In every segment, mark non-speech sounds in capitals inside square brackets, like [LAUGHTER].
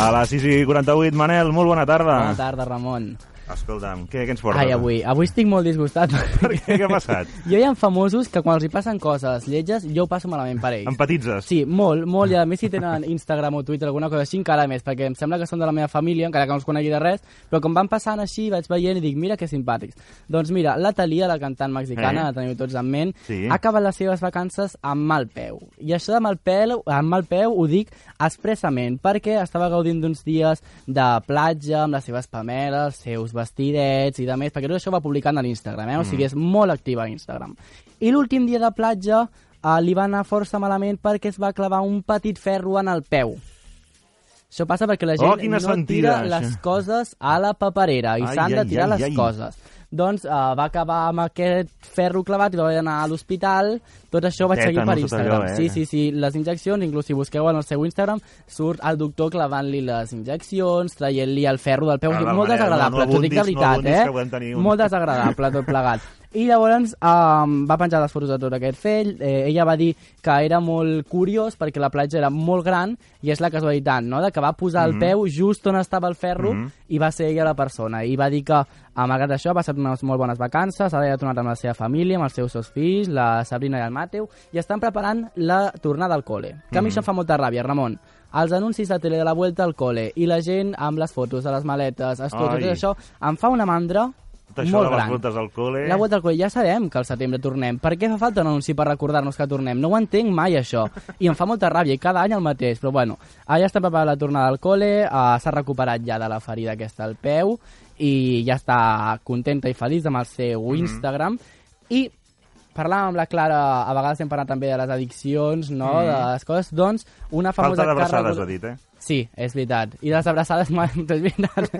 A les 6 i 48, Manel, molt bona tarda. Bona tarda, Ramon. Escolta'm, què, què ens portes? Ai, avui, avui estic molt disgustat. [LAUGHS] Per què? Què ha passat? Jo hi ha famosos que quan els hi passen coses lletges, jo ho passo malament per ells. Empatitzes? Sí, molt, molt, i a més si tenen Instagram o Twitter alguna cosa així encara més, perquè em sembla que són de la meva família, encara que no els conegui de res, però com van passant així vaig veient i dic, mira que simpàtics. Doncs mira, la Thalia, la cantant mexicana, Eh? la teniu tots en ment, Sí. ha acabat les seves vacances amb mal peu. I això de mal peu, amb mal peu ho dic expressament, perquè estava gaudint d'uns dies de platja amb les seves pameles, els seus vestidets i de més, perquè tot això va publicant a l'Instagram, eh? o sigui, és molt activa a Instagram. I l'últim dia de platja eh, li va anar força malament perquè es va clavar un petit ferro en el peu. Això passa perquè la gent Oh, no sentida, tira les això. coses a la paperera i s'han de tirar ai, les ai. coses. Doncs uh, va acabar amb aquest ferro clavat i va haver d'anar a l'hospital. Tot això vaig seguir Tètanos, per tot Instagram. allò, eh? Sí, sí, sí. Les injeccions, inclús si busqueu en el seu Instagram, surt el doctor clavant-li les injeccions, traient-li el ferro del peu. Ah, molt desagradable, no- no t'ho dic de no veritat, abundis, eh? un- Molt desagradable tot plegat. I llavors um, va penjar les fotos de tot aquest fell. Eh, ella va dir que era molt curiós perquè la platja era molt gran i és la casualitat, no?, de que va posar Mhm. el peu just on estava el ferro i va ser ella la persona. I va dir que, malgrat això, va ser unes molt bones vacances, ara ja ha tornat amb la seva família, amb els seus dos fills, la Sabrina i el Mateu, i estan preparant la tornada al col·le. Que a mi això em fa molta ràbia, Ramon. Els anuncis de tele de la Vuelta al col·le i la gent amb les fotos de les maletes, estudis, Ai. tot això, em fa una mandra Tot això molt de les gran. voltes al col·le... La Vuelta al Col·le, ja sabem que al setembre tornem. Per què fa falta un anunci per recordar-nos que tornem? No ho entenc mai, això. I em fa molta ràbia, i cada any el mateix. Però bueno, ja està preparada la tornada al col·le, uh, s'ha recuperat ja de la ferida aquesta al peu, i ja està contenta i feliç amb el seu Mhm. Instagram. I parlàvem amb la Clara, a vegades hem parlat també de les addiccions, no?, de les coses, doncs una famosa. Falta d'abraçades, ha dit, eh? Sí, és veritat. I les abraçades, [LAUGHS] és veritat.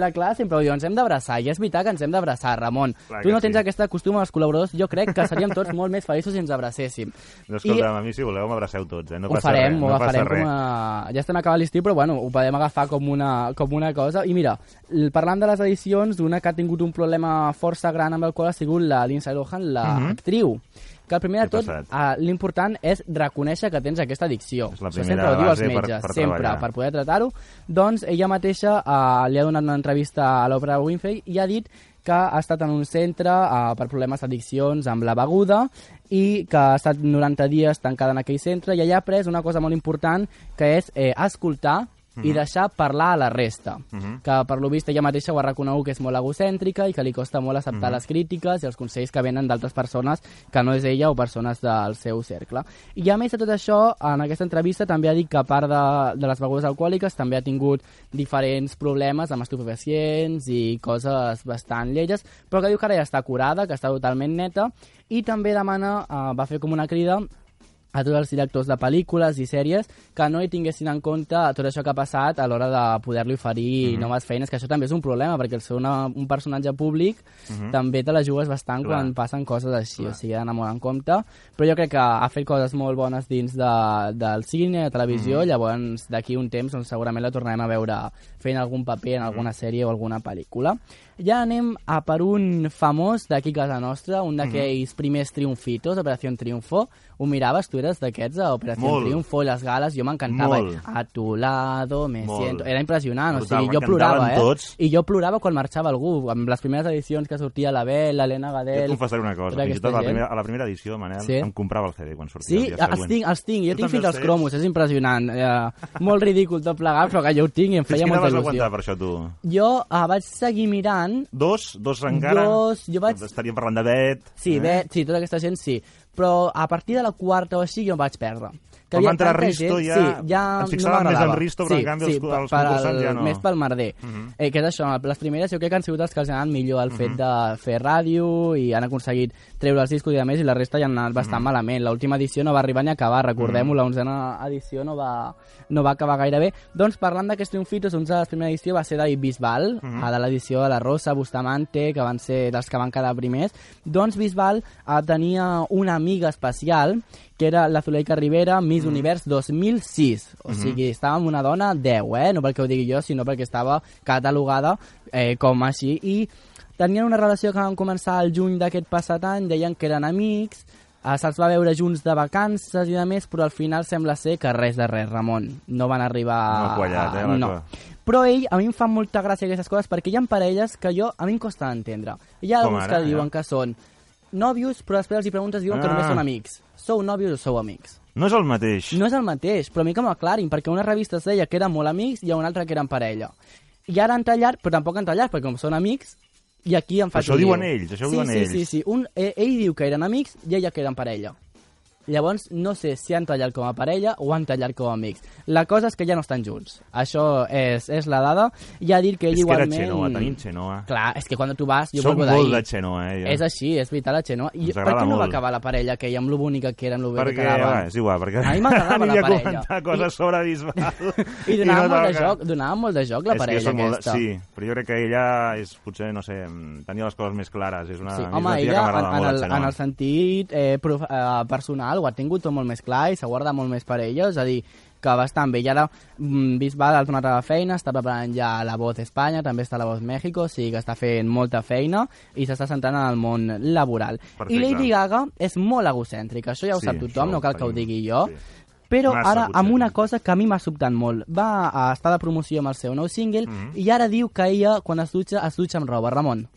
La Clara sempre ho diu, ens hem d'abraçar. I és veritat que ens hem d'abraçar, Ramon. Clar tu no tens sí. aquesta costum amb els col·laboradors. Jo crec que seríem tots molt més feliços si ens abracéssim. No, escolta'm, a mi si voleu m'abraceu tots, eh? No ho passa farem, res, ho no agafarem passa res. com a... Ja estem acabant l'estiu, però bueno, ho podem agafar com una, com una cosa. I mira, parlant de les edicions, una que ha tingut un problema força gran amb el qual ha sigut la Lindsay Lohan, l'actriu. Que el primer de tot, uh, l'important és reconèixer que tens aquesta addicció. És la sempre ho diu als base per- metges, per sempre, treballar. per poder tratar-ho. Doncs ella mateixa uh, li ha donat una entrevista a l'Oprah Winfrey i ha dit que ha estat en un centre uh, per problemes d'addiccions amb la beguda i que ha estat 90 dies tancada en aquell centre i allà ha après una cosa molt important que és eh, escoltar i deixar parlar a la resta. Que per lo vist ella mateixa ho ha reconegut que és molt egocèntrica i que li costa molt acceptar les crítiques i els consells que venen d'altres persones que no és ella o persones del seu cercle. I a més de tot això, en aquesta entrevista també ha dit que a part de, de les begudes alcohòliques també ha tingut diferents problemes amb estupefacients i coses bastant lleiges, però que diu que ara ja està curada, que està totalment neta i també demana, eh, va fer com una crida a tots els directors de pel·lícules i sèries que no hi tinguessin en compte tot això que ha passat a l'hora de poder-li oferir Mhm. noves feines, que això també és un problema, perquè el ser una, un personatge públic també te la jugues bastant Mhm. Clar. quan passen coses així, o sigui, ha d'anar molt en compte, però jo crec que ha fet coses molt bones dins de, del cine, de televisió, Mhm. llavors d'aquí un temps doncs, segurament la tornarem a veure fent algun paper en Mhm. alguna sèrie o alguna pel·lícula. Ja anem a per un famós d'aquí casa nostra, un d'aquells primers triomfitos, Operació Triunfo. Ho miraves, tu eres d'aquests a Operació. Triunfo, les gales, jo m'encantava. A tu lado me Molt. siento... Era impressionant, o Brutal, sigui, jo plorava, eh? tots. I jo plorava quan marxava algú, amb les primeres edicions que sortia la Bel, l'Helena Jo et Gadel... confessaré una cosa, tota fins i tot a la, primera, a la primera edició, Manel, Sí. em comprava el CD quan sortia Sí, el dia els següent. tinc, els tinc. Jo Tu tinc fins els als cromos, és impressionant. Eh, molt ridícul tot plegat, però que jo ho tinc i em Fins feia molta il·lusió. aguantar per això, tu? Jo eh, vaig seguir mirant Dos? Dos encara? Dos, jo vaig- Estaríem parlant de Bet. Sí, eh? bé, sí, tota aquesta gent sí. Però a partir de la quarta o així jo em vaig perdre. Que Quan va entrar Risto gent- ja sí, ja ens fixàvem no més en. Risto, però en canvi els- per- els per al- ja no. Més pel merder. Mhm. eh, que és això, les primeres jo crec que han sigut els que els han anat millor el Mhm. fet de fer ràdio i han aconseguit treure els discos i a més i la resta ja han anat Mhm. bastant malament. L'última edició no va arribar ni a acabar, recordem-ho, la onzena edició no va, no va acabar gaire bé. Doncs parlant d'aquests triomfitos, de la primera edició va ser David Bisbal, Mhm. a de l'edició de la Rosa, Bustamante, que van ser dels que van quedar primers. Doncs Bisbal eh, tenia una amiga especial que era la Zuleika Rivera, Miss Univers 2006. O sigui, estava amb una dona 10, eh? No perquè ho digui jo, sinó perquè estava catalogada eh, com així. I tenien una relació que van començar al juny d'aquest passat any, deien que eren amics, Uh, Se'ls va veure junts de vacances i de més, però al final sembla ser que res de res, Ramon. No van arribar... No quallat, eh, no. cosa. Però ell, a mi em fa molta gràcia aquestes coses perquè hi ha parelles que jo, a mi em costa d'entendre. Hi ha Com alguns ara, que diuen ja. que són nòvios, però després els hi preguntes diuen que Ah. només són amics. Sou nòvios o sou amics? No és el mateix. No és el mateix, però a mi que m'ho aclarin, perquè una revista es deia que eren molt amics i a una altra que eren parella. I ara han tallat, però tampoc han tallat, perquè com són amics, i aquí em faig Això diuen ells, això ho sí, diuen sí, ells. Sí, sí, un, eh, ell diu que eren amics i ella que eren parella. Llavors, no sé si han tallat com a parella o han tallat com a amics. La cosa és que ja no estan junts. Això és, és la dada. I a dir que ell és que era igualment... Xenoa, tenim Xenoa. Clar, és que quan tu vas... Jo Som molt de Xenoa, eh? jo. És així, és veritat, la Xenoa. I per què no va molt. acabar la parella aquella amb lo bonica que era, amb lo bé que Perquè, quedaven? va, és igual, perquè A mi m'agradava [LAUGHS] la havia parella. comentar coses I- sobre Bisbal. [LAUGHS] I donava, no molt de joc, donava molt de joc la És que parella molt aquesta. Sí, però jo crec que ella és, potser, no sé, tenia les coses més clares. És una, Sí, és home, ella, que en, en, el, en el sentit eh, prof, eh, personal, ho ha tingut tot molt més clar i s'ha guardat molt més per ella, és a dir, que bastant bé. I ara mm, Bisbal ha tornat a la feina, està preparant ja la Voz Espanya, també està la Voz México, o sigui que està fent molta feina i s'està centrant en el món laboral. Perfecte. I Lady Gaga és molt egocèntrica, això ja ho Sí, sap tothom, no cal que ho digui jo. sí. Però Massa, ara, potser. amb una cosa que a mi m'ha sobtat molt. Va a estar de promoció amb el seu nou single Mhm. i ara diu que ella, quan es dutxa, es dutxa amb roba. Ramon,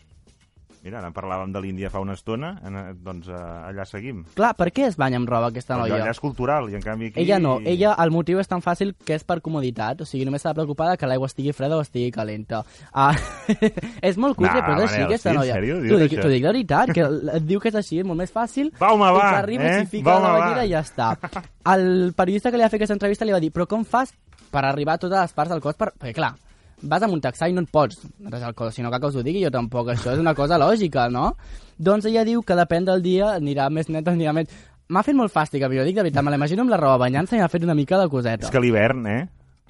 Mira, ara parlàvem de l'Índia fa una estona, en, doncs eh, allà seguim. clar, per què es banya amb roba aquesta noia? allà és cultural, i en canvi aquí... Ella no, ella el motiu és tan fàcil que és per comoditat, o sigui, només s'ha de preocupar que l'aigua estigui freda o estigui calenta. Ah, [LAUGHS] és molt cutre, Nah, però és així aquesta sí, noia. T'ho dic, dic de veritat, que et diu que és així, és molt més fàcil. Va, home, va, que arriba eh? i s'hi fica Va, a la home, banyera i ja està. El periodista que li va fer aquesta entrevista li va dir, però com fas per arribar a totes les parts del cos? Per... Perquè, clar, vas amb un taxà i no et pots res al cos, si no cal que us ho digui jo tampoc, això és una cosa lògica, no? Doncs ella diu que depèn del dia, anirà més net, anirà més... M'ha fet molt fàstic, a ho dic de veritat, me l'imagino amb la roba banyant-se i m'ha fet una mica de coseta. És que l'hivern, eh?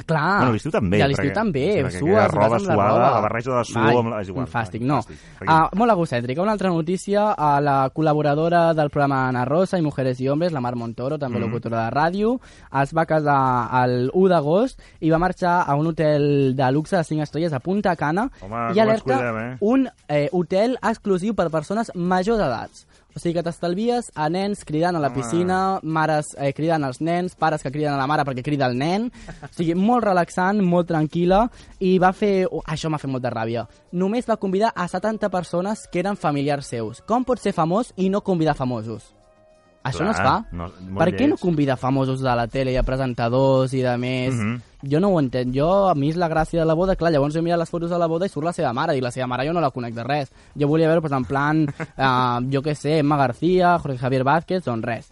Clar. Bueno, l'estiu també, I a l'estiu també, sues, roba amb la suada, roba. la barreja de suor Ai, amb la- és igual. Fàstic, no. fàstic. Ah, molt egocèntrica. Una altra notícia, a la col·laboradora del programa Ana Rosa i Mujeres i Hombres, la Mar Montoro, també Mm. locutora de ràdio, es va casar el 1 d'agost i va marxar a un hotel de luxe de 5 estrelles a Punta Cana Home, i alerta cuidem, eh? un eh, hotel exclusiu per persones majors d'edats. O sigui que t'estalvies a nens cridant a la Home. piscina, mares eh, cridant als nens, pares que criden a la mare perquè crida el nen. O sigui, molt relaxant, molt tranquil·la, i va fer... oh, això m'ha fet molta ràbia. Només va convidar a 70 persones que eren familiars seus. Com pot ser famós i no convidar famosos? Això no es fa. no- per què no lleig. convida famosos de la tele i a presentadors i de més? Mhm. Jo no ho entenc. Jo, a mi és la gràcia de la boda. Clar, llavors jo miro les fotos de la boda i surt la seva mare. I la seva mare jo no la conec de res. Jo volia veure, pues, en plan, uh, [LAUGHS] jo què sé, Emma García, Jorge Javier Vázquez, doncs res.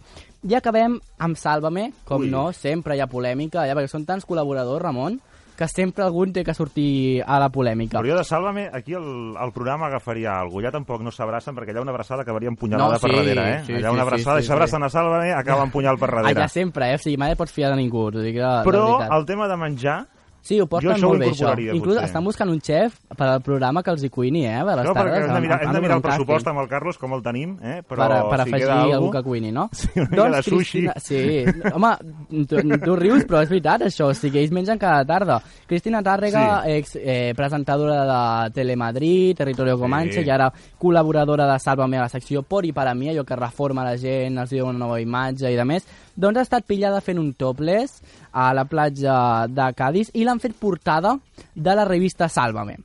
I acabem amb Sálvame, com Ui. no, sempre hi ha polèmica, ja, perquè són tants col·laboradors, Ramon, que sempre algun té que sortir a la polèmica. Però jo de Sálvame, aquí el, el programa agafaria alguna cosa. Ja tampoc no s'abracen perquè allà una abraçada acabaria empunyalada No, sí, per darrere, eh? sí, allà sí, una sí, abraçada sí, i s'abracen a Sálvame, acaba empunyal per darrere. Allà sempre, eh? O sigui, mai et pots fiar de ningú, de, de Però veritat. el tema de menjar... Sí, ho porten molt bé, això. Inclús potser. estan buscant un xef per al programa que els hi cuini, eh? A les No, perquè tardes. hem de mirar, hem de mirar el pressupost amb el Carlos, com el tenim, eh? però per, per si afegir algú algú... que cuini, no? [LAUGHS] Sí, una de sushi. Cristina... Sí, home, tu, tu rius, però és veritat, això. O sigui, ells mengen cada tarda. Cristina Tàrrega, Sí. ex eh, presentadora de Telemadrid, Territorio Comanche, Sí. i ara col·laboradora de Sálvame a la secció Por i para mi, allò que reforma la gent, els diu una nova imatge i de més, doncs ha estat pillada fent un topless a la platja de Cádiz i l'han fet portada de la revista Sálvame.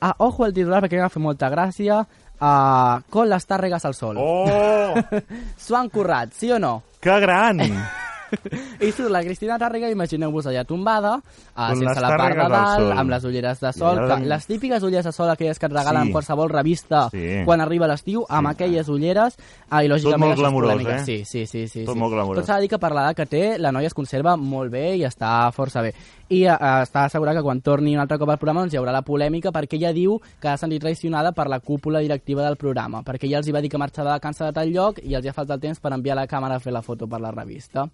Ah, ojo el titular perquè m'ha fet molta gràcia. Uh, con les tàrregues al sol. Oh, [LAUGHS] S'ho han currat, sí o no? que gran! [LAUGHS] [LAUGHS] I surt la Cristina Tàrrega, imagineu-vos allà tombada, uh, sense la part de dalt, amb les ulleres de sol, que, les típiques ulleres de sol aquelles que et regalen Sí. qualsevol revista Sí. quan arriba l'estiu, amb Sí. aquelles ulleres, ah, i lògicament molt això és glamurós, eh? Sí, sí, sí. sí, Tot sí. molt glamurós. Tot s'ha de dir que per l'edat que té, la noia es conserva molt bé i està força bé. I uh, està assegurat que quan torni un altre cop al programa doncs hi haurà la polèmica perquè ella diu que ha sentit traicionada per la cúpula directiva del programa, perquè ella els hi va dir que marxava de vacances de tal lloc i els hi ha faltat temps per enviar la càmera a fer la foto per la revista.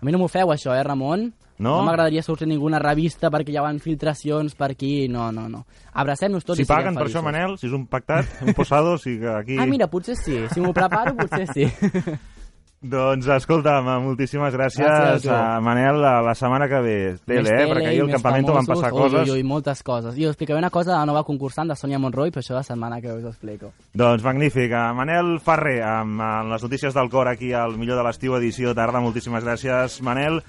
A mi no m'ho feu, això, eh, Ramon? No? No m'agradaria sortir ninguna revista perquè hi ha filtracions per aquí. No, no, no. Abracem-nos tots Si i siguem paguen per això. Manel, si és un pactat, un posado, que aquí... [LAUGHS] Ah, mira, potser sí. Si m'ho preparo, potser sí. [LAUGHS] Doncs escolta'm, moltíssimes gràcies, Gràcies a a Manel, la, la setmana que ve. Tele, Més eh? tele Perquè ahir al campament van famosos. passar coses. Ui, ui, moltes coses. I us explicaré una cosa de la nova concursant de Sònia Monroy, però això la setmana que ve us ho explico. Doncs magnífic. Eh, Manel Ferrer, amb, amb les notícies del cor aquí al millor de l'estiu edició tarda. Moltíssimes gràcies, Manel.